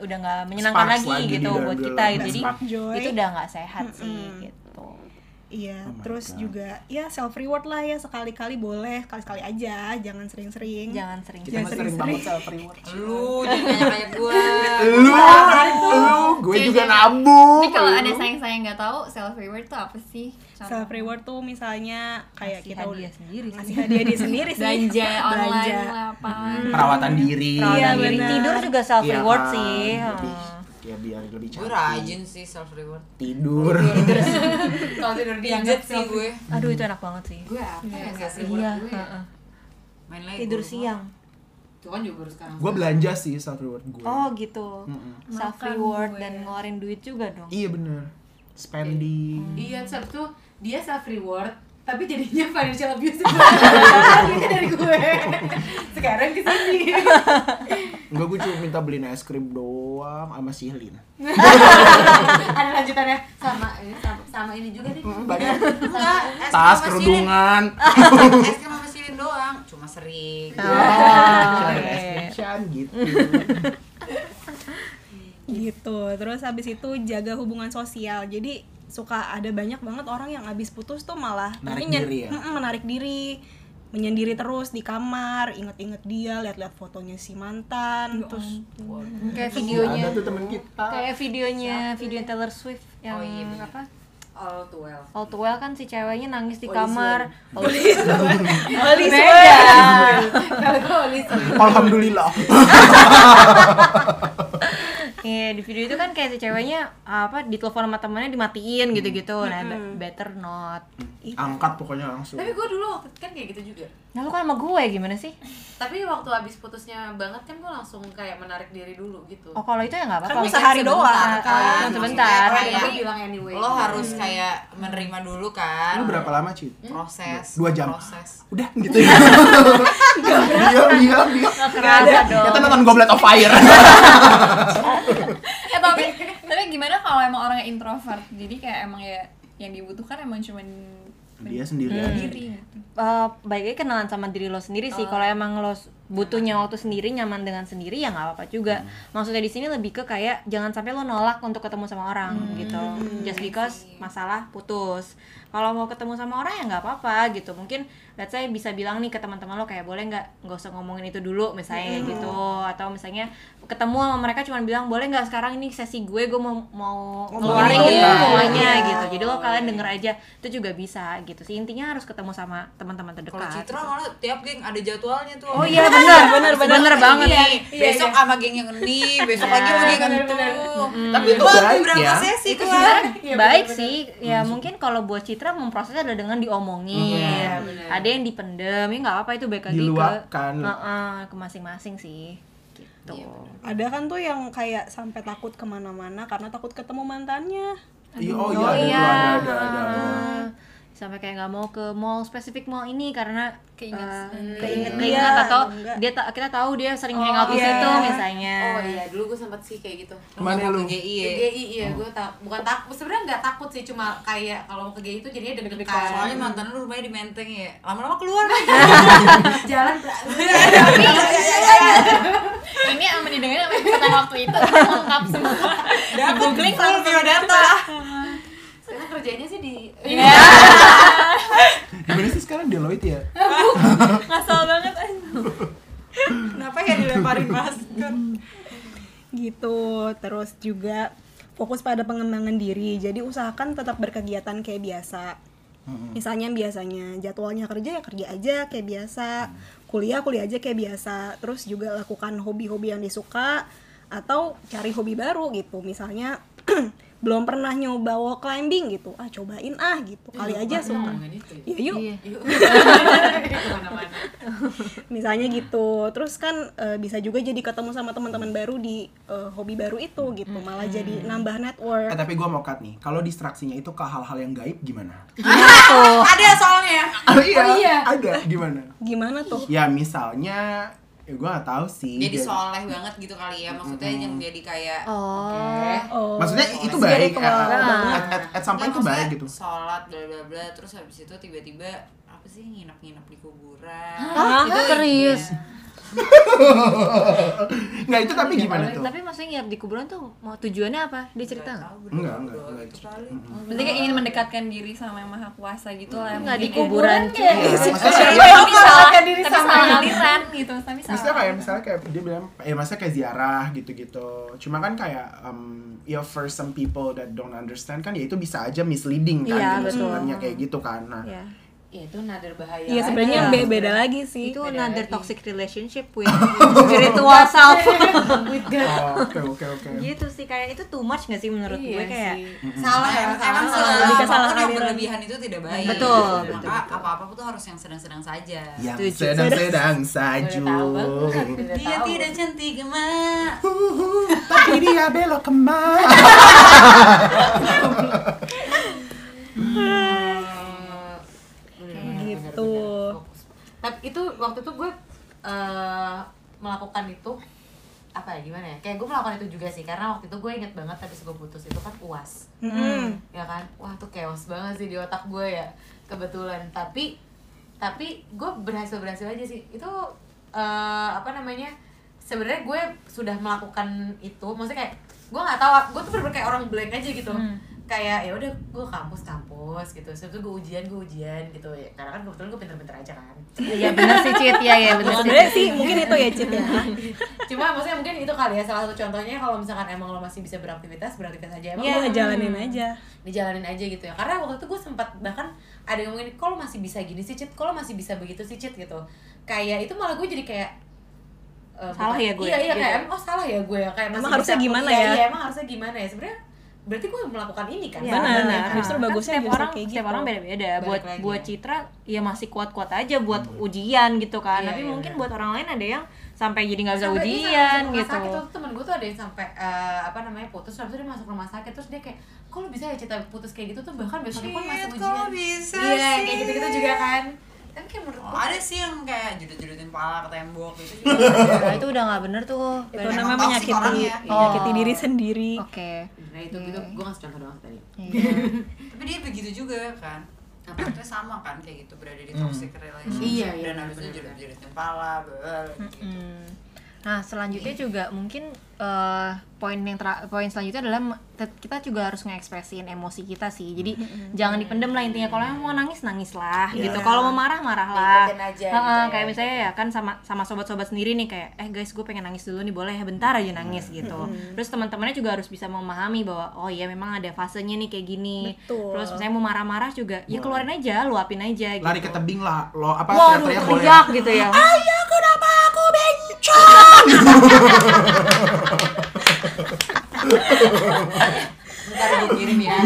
udah nggak menyenangkan Sparks lagi, lagi gitu buat kita gitu. jadi joy. itu udah nggak sehat sih gitu Iya, Oh terus God. juga ya self reward lah ya sekali-kali boleh, sekali-sekali aja, jangan sering-sering. jangan sering kita mah sering banget self reward Lu jangan kayak gue. lu lu gue juga nabung Ini kalau ada sayang-sayang nggak tahu self reward tuh apa sih? Self reward tuh misalnya kayak Kasih kita hadiah udah sendiri sih. ngasih hadiah diri sendiri sih. belanja online Belanja. lah apa. perawatan diri Perawatan Iya, diri. tidur juga self Iya reward kan, sih lebih Hmm. Ya biar lebih Gue cantik rajin sih self reward. tidur kalau tidur dianggap sih gue. aduh itu enak banget sih gue apa ya self reward iya gue ya? heeh. Main Lego. tidur siang itu kan juga baru sekarang gue belanja sih self reward gue oh gitu self reward gue. dan ngeluarin duit juga dong iya bener spending iya terus tuh dia self reward tapi jadinya financial abuse Duitnya dari gue. Sekarang ke sini Enggak, gue cuma minta beliin es krim doang sama Sihlin ada lanjutannya? Sama ini sama, sama ini juga deh. Banyak. Enggak, tas kerudungan. Es krim sama silin doang, cuma sering. oh, oke. es mention gitu. Gitu. Terus habis itu jaga hubungan sosial. Jadi suka ada banyak banget orang yang habis putus tuh malah Narik tapi nyen- diri ya? Menarik diri menyendiri terus di kamar inget-inget dia lihat-lihat fotonya si mantan terus kayak videonya ada tuh temen kita. kayak videonya video Taylor Swift yang Oh, iya, bener. apa? All too well. All Too Well kan si ceweknya nangis di kamar. Alhamdulillah Iya di video itu kan kayak si ceweknya apa ditelepon sama temannya dimatiin gitu-gitu. Nah, be- better not. angkat pokoknya langsung tapi gue dulu waktu kan kayak gitu juga Nah, lu kan sama gue gimana sih? tapi waktu habis putusnya banget kan gue langsung kayak menarik diri dulu gitu Oh, kalau itu ya nggak apa-apa. Kan sehari doang, kan. Cuma sebentar. Kayak bilang anyway lo harus kayak menerima dulu kan. lu berapa lama Cid? Proses. Dua jam. Proses. udah gitu ya diam diam diam Kerasa dong. kita nonton Goblet of Fire eh tapi tapi gimana kalau emang orangnya introvert jadi kayak emang ya yang dibutuhkan emang cuman dia sendiri Hmm. aja diri gitu. Eh, baik lagi kenalan sama diri lo sendiri sih. Kalau emang lo butuhnya waktu sendiri, nyaman dengan sendiri ya nggak apa-apa juga. Maksudnya di sini lebih ke kayak jangan sampai lo nolak untuk ketemu sama orang gitu. Just because masalah putus. Kalau mau ketemu sama orang ya nggak apa-apa gitu. Mungkin let's say bisa bilang nih ke teman-teman lo kayak boleh nggak nggak usah ngomongin itu dulu misalnya kayak gitu atau misalnya ketemu sama mereka cuma bilang boleh nggak sekarang ini sesi gue gue mau mau ngeluarin gitu ya. semuanya Iya. gitu jadi lo kalian denger aja itu juga bisa gitu sih intinya harus ketemu sama teman-teman terdekat Kalau Citra malah tiap geng ada jadwalnya tuh. oh iya benar benar benar benar banget. Iya, nih besok sama geng yang ini, besok lagi sama geng yang itu. tapi itu baik berapa ya. sesi itu sebenarnya baik. Sih. Ya mungkin kalau buat Citra memprosesnya adalah dengan diomongin. Iya, ada yang dipendem ya nggak apa itu baik lagi ke ke masing-masing sih. Gitu. Ada kan tuh yang kayak sampai takut ke mana-mana karena takut ketemu mantannya. Iya, oh oh iya, iya. Ada ada, ada, ada. Sampai kayak nggak mau ke mall spesifik mall ini karena Keinget eh, Keinget keinget dia, atau enggak. dia ta- kita tahu dia sering hangout di iya. situ misalnya oh iya dulu gue sempat sih kayak gitu Ke mana lu? Ke GI ya? GI iya gue tak bukan takut sebenarnya nggak takut sih cuma kayak kalau mau ke GI itu jadinya deg-degan Soalnya mantan lu rumahnya di Menteng ya. Lama-lama keluar. jalan ini sama didengerin sama waktu itu lengkap semua Dapat googling full biodata. Kerjanya sih di gimana sih sekarang Deloitte ya? Ngasal banget kenapa ya dilemparin masker gitu terus juga fokus pada pengembangan diri. Jadi usahakan tetap berkegiatan kayak biasa. Misalnya biasanya jadwalnya kerja ya kerja aja kayak biasa. Kuliah kuliah aja kayak biasa. Terus juga lakukan hobi-hobi yang disuka atau cari hobi baru gitu. Misalnya belum pernah nyoba wall climbing gitu. Ah cobain ah gitu. Kali aja suka. ya. yuk. Iya. Misalnya gitu. Terus kan eh, bisa juga jadi ketemu sama teman-teman baru di eh, hobi baru itu gitu. Malah jadi nambah network. Eh tapi gue mau cut nih, kalau distraksinya itu ke hal-hal yang gaib gimana? Ada soalnya. Oh iya, iya. ada? Gimana? gimana tuh? Ya misalnya, ya gue gak tahu sih. Jadi Jadi- soleh banget gitu kali ya. Maksudnya yang jadi kayak Oh. oh Maksudnya itu Soleh. baik, Spiritual at, at, at, at, at some point Ya, itu baik gitu. Sholat bla bla bla terus habis itu tiba-tiba apa sih nginep-nginep di kuburan. Hah? Itu Serius? iya. Nggak itu tapi gimana tuh? Tapi maksudnya nginep di kuburan tuh mau tujuannya apa? Dia cerita nggak? Enggak, enggak, enggak. Berarti kayak ingin mendekatkan diri sama yang maha kuasa gitu lah Nggak di kuburan Iya, maksudnya kayak- tapi salah Mendekatkan diri tapi sama salah yang- aliran gitu tapi Maksudnya salah kayak misalnya kayak dia bilang, ya maksudnya kayak ziarah gitu-gitu. Cuma kan kayak, um, ya for some people that don't understand kan ya itu bisa aja misleading kan Iya, gitu betul. sebenarnya kayak gitu kan. Nah, Iya. Ya itu nadir bahaya. Iya sebenarnya Iya. be- beda lagi sih. Itu Beda another lagi. toxic relationship with spiritual self. With God. oh, oke oke oke. gitu sih kayak itu too much gak sih menurut Iya gue kayak sih. Salah ya, emang salah. yang aliran. berlebihan itu tidak baik. Betul, Maka betul, apa-apa tuh harus yang sedang-sedang saja. Yang sedang-sedang saja. Dia tidak cantik, emak. Tapi dia belok ke mana? Gitu. Tapi itu waktu itu gue eh, melakukan itu apa ya gimana ya? Kayak gue melakukan itu juga sih karena waktu itu gue inget banget habis gue putus itu kan uas. Mm-mm. ya kan wah tuh chaos banget sih di otak gue ya kebetulan tapi tapi gue berhasil berhasil aja sih itu eh, apa namanya sebenarnya gue sudah melakukan itu maksudnya kayak gue nggak tahu gue tuh bener kayak orang blank aja gitu kayak ya udah gue kampus kampus gitu. Sebetulnya gue ujian gue ujian gitu. Ya karena kan kebetulan gue pinter-pinter aja kan. Iya bener sih Cit, ya ya bener sih. Sih mungkin itu ya Cit ya. cuma maksudnya mungkin itu kali ya salah satu contohnya kalau misalkan emang lo masih bisa beraktivitas beraktivitas aja emang Iya, lo- jalanin aja. dijalanin aja gitu ya. Karena waktu itu gue sempat bahkan ada yang ngomongin kalau masih bisa gini sih cit kalau masih bisa begitu sih cit gitu. Kayak itu malah gue jadi kayak eh, Salah bukan- ya gue, iya iya gitu. kayak emang oh salah ya gue ya kayak Emang harusnya gimana iya, ya? iya emang harusnya gimana ya? Sebenarnya berarti gue melakukan ini kan Iya, Benar. benar. Justru Kan bagusnya setiap justru orang kayak setiap gitu. orang beda-beda. Buat lagi buat ya. Citra ya masih kuat-kuat aja buat ujian gitu kan. Iya, Tapi iya, mungkin iya. buat orang lain ada yang sampai jadi nggak bisa Sampai ujian masuk gitu. sakit tuh temen gue tuh ada yang sampai eh, apa namanya putus habis itu dia masuk rumah sakit terus dia kayak kok lu bisa ya cerita putus kayak gitu tuh bahkan besoknya pun masih Shit, ujian iya sih? kayak gitu gitu juga kan tapi kayak menurut Oh, ada sih yang kayak judut-judutin pala ke tembok gitu. Nah, itu udah nggak bener tuh. Itu namanya menyakiti menyakiti Oh. diri sendiri. Oke. nah itu gitu gue ngasih contoh doang tadi Iya. Tapi dia begitu juga kan. Nah, maksudnya sama kan kayak gitu berada di Hmm. toxic relationship Iya, iya, dan itu benar-benar. judut-judutin pala, gitu. Hmm. Nah, selanjutnya juga mungkin eh, poin yang tera- poin selanjutnya adalah kita juga harus ngekspresiin emosi kita sih. Jadi jangan dipendem lah intinya. Kalau mau nangis nangis lah gitu. Kalau mau marah marah lah. Ikutin aja Heeh, gitu ya. kayak misalnya ya kan sama sama sobat-sobat sendiri nih kayak eh guys gue pengen nangis dulu nih boleh ya bentar aja nangis gitu. Terus teman-temannya juga harus bisa memahami bahwa oh iya memang ada fasenya nih kayak gini. Betul. Terus misalnya mau marah-marah juga ya keluarin aja, luapin aja gitu. Lari ke tebing lah, lo apa Waduh, teriak-teriak boleh. teriak gitu ya. Ayah kenapa aku bencong? Bentar gue kirim ya.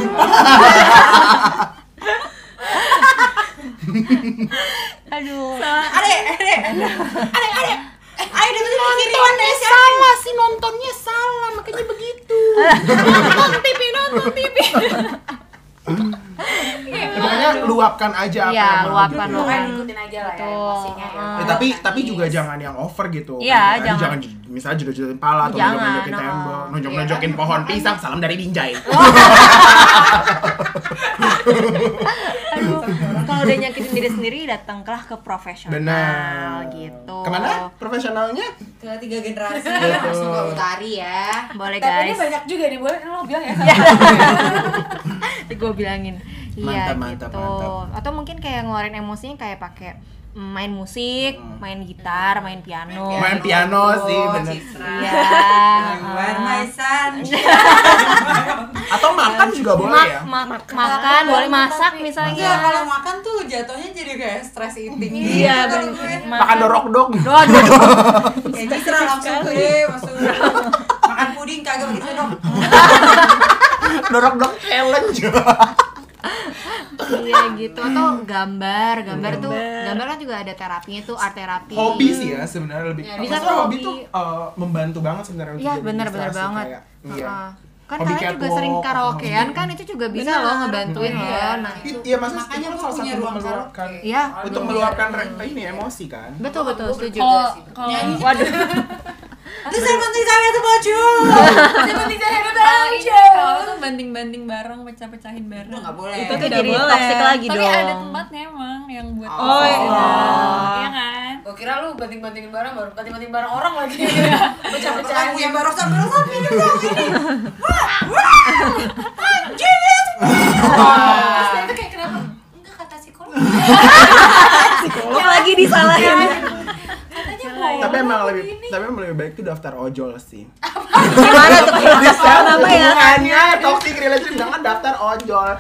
Aduh. Ade, ade, ade, ade. Ayo dia tuh kiriman deh salah sih nontonnya salah makanya begitu. nonton TV, nonton TV. Ya, pokoknya luapkan aja apa Iya, yang mau luapkan, gitu. Pokoknya Hmm. ikutin aja lah ya Betul. emosinya ya. Ya, tapi tapi juga jangan yang over gitu. Iya, Kan, jangan. jangan misalnya jodoh-jodohin pala atau nonjok-nonjokin no. tembok, nonjok-nonjokin pohon pisang, salam dari Binjai. Aduh, kalau udah nyakitin diri sendiri datanglah ke profesional Benar. gitu. Ke mana profesionalnya? Ke tiga generasi langsung ke utari ya. Boleh tapi ini guys. banyak juga nih boleh lo bilang ya gue bilangin. Iya Mantap, mantap, gitu. mantap. Atau mungkin kayak ngeluarin emosinya kayak pakai main musik, main gitar, main piano. Main piano sih, bener. Citra. Iya. Are my. Atau makan juga boleh ya? ma- makan, boleh masak misalnya. Enggak, kalau makan tuh jatuhnya jadi kayak stress eating gitu Iya, gue. Ma- Makan dorok dong. Doa. Ya Citra langsung deh masuk makan puding kagak begitu dong. dorok-dorok challenge. Iya gitu atau gambar gambar tuh gambar kan juga ada terapinya tuh art terapi hobi sih ya sebenarnya lebih. Ya, bisa tuh hobi hobi. tuh uh, membantu banget sebenarnya untuk Iya benar-benar banget. kayak, Iya. Kan kalian juga sering karaokean kan itu juga bisa Benar. loh ngebantuin Iya. loh. Nah, It- Iya, maksudnya Makanya itu kan gua salah punya satu ruang meluapkan karaoke. Iya. untuk meluapkan re- ini emosi kan. betul betul setuju. Kalau sih. kalau Nyanyi. Waduh. Itu saya penting saya itu baju. penting saya kalau ini kalau tuh banting-banting bareng, pecah-pecahin bareng. Itu nggak boleh. Itu Tidak jadi boleh. toxic lagi Tapi dong. ada tempatnya emang yang buat Oh, toxic. iya. Iya kan? Gue kira lu banting-bantingin barang baru banting-banting barang orang lagi. Pecah-pecahan Pecah-pecahan punya barusan barusan minum dong ini. Terus dia itu kayak kenapa? Enggak kata psikolog. Psikolog lagi disalahin. Katanya Tapi emang lebih tapi emang lebih baik tuh daftar ojol sih. Gimana tuh? Di saat Kenapa ya? hubungannya toxic relationship jangan daftar ojol.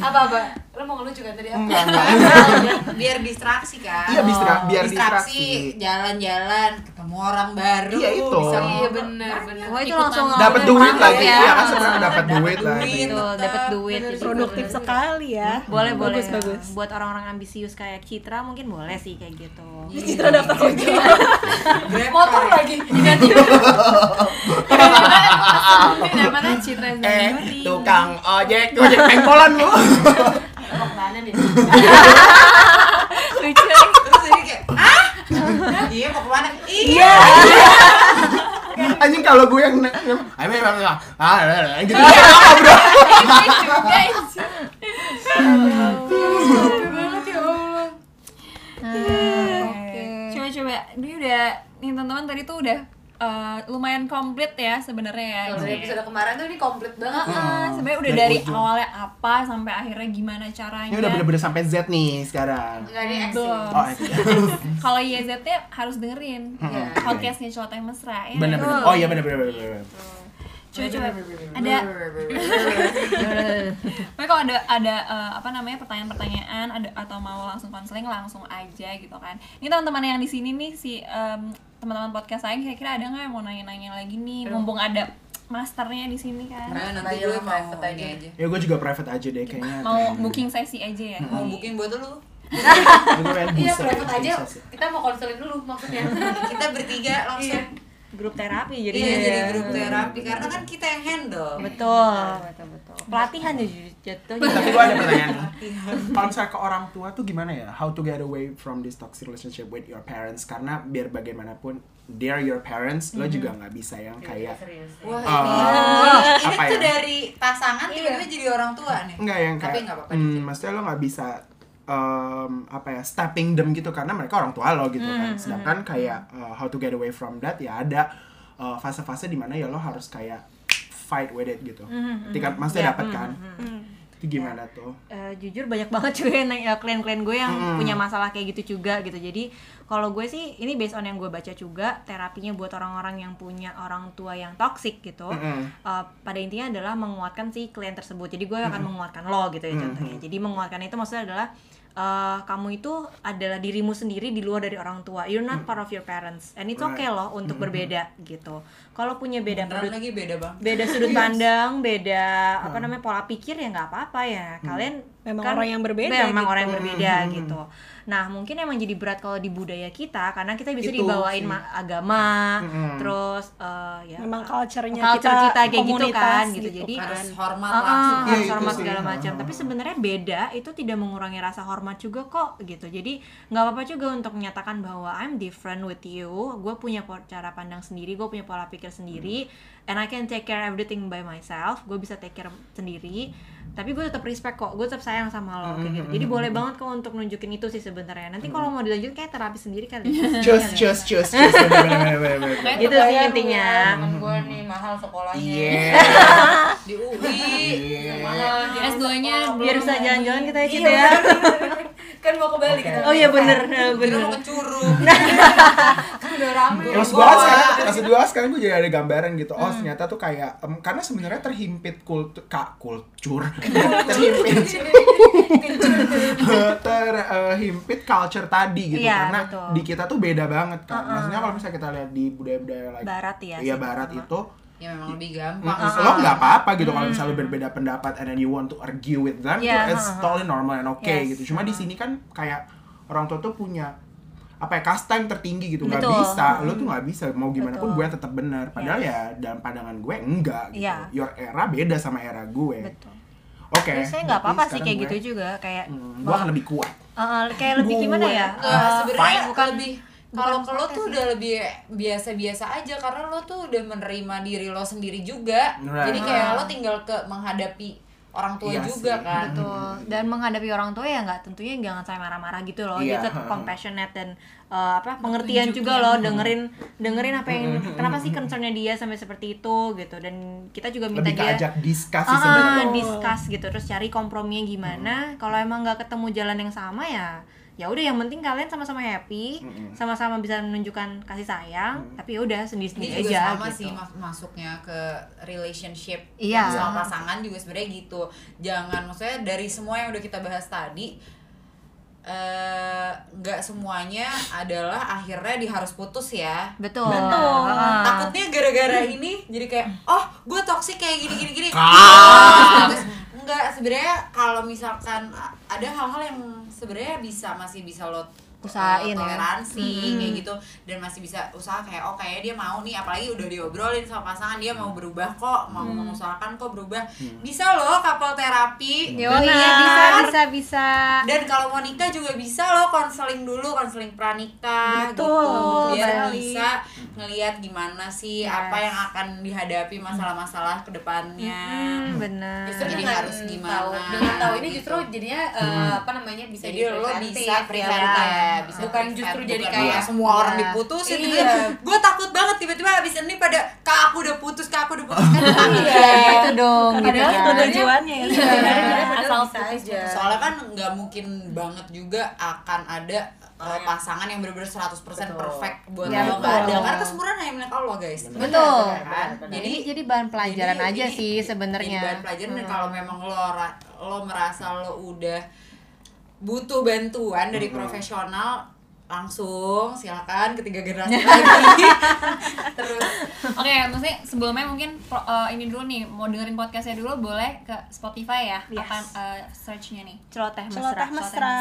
apa-apa? Lo mau ngelucu kan tadi apa? Enggak, enggak. biar distraksi kan. Iya, distra- biar distraksi. jalan-jalan, ketemu orang baru. Iya, itu. bisa Iya bener bener. Wah itu langsung Dapat duit lagi. ya. Iya kan sebenarnya dapat duit duit. Betul, dapat duit. Produktif sekali ya. Boleh boleh. Bagus bagus. Buat orang-orang ambisius kayak Citra mungkin boleh sih kayak gitu. Citra daftar ojol. Grab Motor lagi. Ganti. Citra Eh, tukang ojek, ojek pengkolan lu. Mau ke mana nih? Lucu. Terus jadi kayak, ah? Iya mau ke mana? Iya. Anjing kalau gue yang ayo memang ah ah, gitu. Ah, bro. Ya. Coba-coba, ini udah nih teman-teman tadi tuh udah eh, lumayan komplit ya sebenarnya ya. Kalau dari episode kemarin tuh ini komplit banget. Ah, sebenarnya udah Dari dari awalnya apa sampai akhirnya gimana caranya. Ini udah bener-bener sampai Z nih sekarang. Enggak ada. Belum. Oh, iya. Kalau YZ-nya harus dengerin Iya. podcastnya Celoteh Mesra ya. Bener-bener. Oh iya bener-bener bener. bener. Coba-coba ada Pokoknya kalau ada ada eh, apa namanya pertanyaan-pertanyaan ada atau mau langsung konseling langsung aja gitu kan. Ini teman-teman yang di sini nih si em, teman-teman podcast saya kira-kira ada nggak yang mau nanya-nanya lagi nih mumpung ada masternya di sini kan. Nah, nanti gue mau private aja. aja. Ya gue juga private aja deh kayaknya. Mau booking sesi aja ya. Mau booking buat lu. Iya, private aja. Kita mau konseling dulu maksudnya. Kita bertiga langsung. Grup terapi jadi. Iya, jadi grup terapi karena kan kita yang handle. Betul, betul betul. Pelatihan ya jatuhnya. Tapi gue ada pertanyaan. Kalau misalnya ke orang tua tuh gimana ya? How to get away from this toxic relationship with your parents? Karena biar bagaimanapun they're your parents, lo juga nggak bisa yang kayak Serius. Wah, Ah, ini, ini apa tuh ya? dari pasangan tiba-tiba jadi orang tua nih. Enggak yang Tapi kayak nggak apa-apa, hmm, dikit. maksudnya lo nggak bisa um, apa ya stepping them gitu karena mereka orang tua lo gitu kan. Sedangkan kayak uh, how to get away from that ya ada uh, fase-fase di mana ya lo harus kayak fight with it gitu. Ketika maksudnya Ya, dapat kan. itu gimana tuh? Eh, jujur banyak banget juga yang klien-klien gue yang punya masalah kayak gitu juga gitu. Jadi kalau gue sih ini based on yang gue baca juga terapinya buat orang-orang yang punya orang tua yang toxic gitu Mm-mm. eh, pada intinya adalah menguatkan si klien tersebut. Jadi gue akan menguatkan lo gitu ya contohnya. jadi menguatkan itu maksudnya adalah eh, kamu itu adalah dirimu sendiri di luar dari orang tua. You're not part of your parents. And it's okay Right. loh untuk berbeda gitu. Kalau punya beda sudut lagi beda bang. beda sudut pandang, beda apa namanya pola pikir ya nggak apa-apa ya. Kalian Memang kan orang yang berbeda Memang gitu. orang yang berbeda gitu. Nah mungkin emang jadi berat kalau di budaya kita karena kita bisa Itu dibawain sih. ma- agama, Mm-mm. terus eh, ya Memang culture-nya culture kita, kita, kayak gitu kan gitu. gitu Jadi Harus kan. hormat lah. ah, semua. Iya, harus itu hormat sih. segala macam. Tapi sebenarnya beda itu tidak mengurangi rasa hormat juga kok gitu. Jadi nggak apa-apa juga untuk menyatakan bahwa I'm different with you. Gue punya cara pandang sendiri, gue punya pola pikir sendiri, and I can take care everything by myself. Gue bisa take care sendiri. Tapi gue tetap respect kok, gue tetap sayang sama lo kayak gitu. Jadi boleh banget kok untuk nunjukin itu sih sebenarnya. Nanti kalau mau dilanjut kayak terapi sendiri kali. cus cus cus bener. Gitu sih intinya. Temen gue nih mahal sekolahnya. Iya. Di UI. Iya. Mahal. jadi S2-nya sekolah. Biar bisa jalan-jalan kita ya Cid ya. Kan mau ke Bali kita. Oh iya bener, eh, Kira bener. mau ke Curug. Kan udah rame. Maksud gue sekarang, maksud gue sekarang gue jadi ada gambaran gitu. Oh ternyata tuh kayak em, karena sebenarnya terhimpit kultur, kak kultur, terhimpit, terhimpit culture tadi gitu. Iya, karena betul. di kita tuh beda banget kan. Maksudnya kalau misalnya kita lihat di budaya-budaya like Barat ya, iya barat itu ya memang lebih gampang Mm, lo nggak apa-apa gitu kalau misalnya berbeda pendapat and then you want to argue with them Yeah, tuh it's uh-huh. totally normal and okay Yes, gitu. Cuma di sini kan kayak orang tua tuh punya apa ya kasta yang tertinggi gitu. Nggak bisa. Lo tuh nggak bisa. Mau gimana pun Betul. gue tetap benar. Padahal ya dalam pandangan gue enggak gitu. Iya. your era beda sama era gue. Betul. Oke. Tapi saya nggak apa-apa sih kayak gue- gitu juga kayak hmm, gue akan lebih kuat. Uh, kayak lebih gimana ya? Uh, sebenarnya bukan lebih kalau ke lo tuh sih. udah lebih biasa-biasa aja karena lo tuh udah menerima diri lo sendiri juga. Right. jadi kayak lo tinggal ke menghadapi orang tua Iya juga sih. kan. Betul. Dan menghadapi orang tua ya nggak tentunya jangan sampai marah-marah gitu loh. Iya, dia tetap compassionate dan uh, apa pengertian juga. loh dengerin dengerin apa yang kenapa sih concernnya dia sampai seperti itu gitu. Dan kita juga minta lebih dia ajak Ah, sebenarnya. discuss gitu. Terus cari komprominya gimana. Kalau emang nggak ketemu jalan yang sama ya ya udah yang penting kalian sama-sama happy sama-sama bisa menunjukkan kasih sayang tapi ya udah ini sendiri-sendiri juga aja sama gitu sih mas- masuknya ke relationship Iya. sama pasangan juga sebenarnya gitu jangan maksudnya dari semua yang udah kita bahas tadi eh, nggak semuanya adalah akhirnya di harus putus ya betul Betul. Ah. takutnya gara-gara ini jadi kayak oh gue toxic kayak gini gini gini Ah. Enggak sebenarnya kalau misalkan ada hal-hal yang sebenarnya bisa masih bisa lo Usahain ya. toleransi kayak gitu. Dan masih bisa usaha kayak oh kayaknya dia mau nih apalagi udah diobrolin sama pasangan dia mau berubah kok mau mengusahakan kok berubah. Bisa loh couple terapi. Yo, iya bisa bisa bisa dan kalau mau nikah juga bisa loh konseling dulu konseling pranikah Betul, gitu biar sekali. bisa ngelihat gimana sih Yes. apa yang akan dihadapi masalah-masalah ke depannya hmm, benar. Justru Jadi dengan harus gimana, tahu dengan tahu ini gitu. justru jadinya eh, apa namanya bisa jadi lo preventif, bisa ya kan? ya, bisa bukan justru jadi bukan kayak malah semua orang Iya. diputusin gitu Iya. gue takut banget tiba-tiba habis ini pada kak aku udah putus kak aku udah putus kan iya itu dong gitu padahal itu kan. tujuannya ya Sebenarnya asal bisa putus aja. soalnya kan nggak mungkin banget juga akan ada uh, pasangan yang bener-bener 100% Betul. perfect buat Ya, lo nggak betul. ada karena kesempurnaan hanya milik Allah guys betul Benar, benar, benar. jadi jadi bahan pelajaran Jadi aja ini- sih jadi sebenarnya bahan pelajaran dan kalau memang lo lo merasa lo udah butuh bantuan dari profesional langsung silakan ketiga generasi lagi terus Oke, maksudnya sebelumnya mungkin pro- eh, ini dulu nih mau dengerin podcastnya dulu boleh ke Spotify ya. Yes. Apa eh, searchnya nih? celoteh Celoteh mesra Mesra.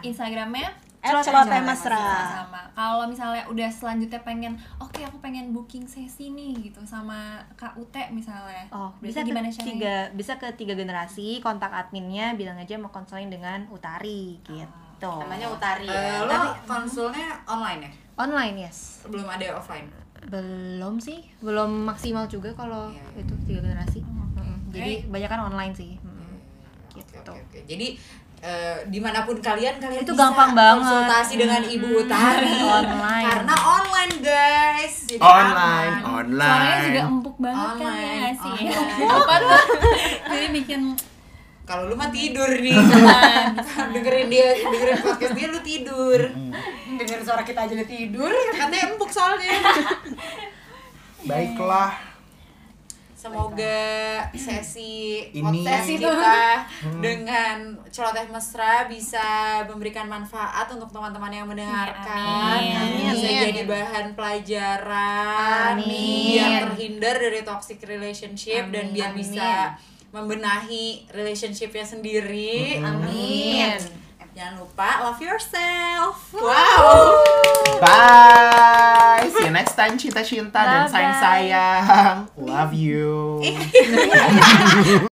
Instagramnya Celoteh celoteh Mesra. mesra sama. Kalau misalnya udah selanjutnya pengen, oke aku pengen booking sesi nih gitu sama Kak Ute misalnya. Oh, bisa ke gimana caranya? tiga bisa ke tiga generasi, kontak adminnya bilang aja mau konseling dengan Utari gitu. namanya Utari eh, ya lo konsulnya online ya online yes. belum ada offline Belum sih, belum maksimal juga kalau Iya, iya. itu tiga generasi. Mm-mm. Jadi Oke. banyak kan online sih. Gitu. oke, oke. Jadi eh, di mana pun kalian kalian Itu bisa gampang banget. konsultasi dengan Ibu Utari Online. karena online guys jadi online aman. Suaranya juga online empuk banget kan ya Online, sih. online. Apa tuh? Jadi bikin kalau lu mah tidur nih dengerin dia dengerin podcast dia lu tidur dengerin suara kita aja udah tidur katanya empuk soalnya baiklah semoga sesi Ini- Sesi kita dengan celoteh mesra bisa memberikan manfaat untuk teman-teman yang mendengarkan Amin. bisa Amin. jadi bahan pelajaran Amin. biar terhindar dari toxic relationship dan biar Amin. bisa membenahi relationshipnya sendiri Amin. Jangan lupa love yourself. Wow. Bye. See you next time cinta-cinta dan sayang-sayang. Love you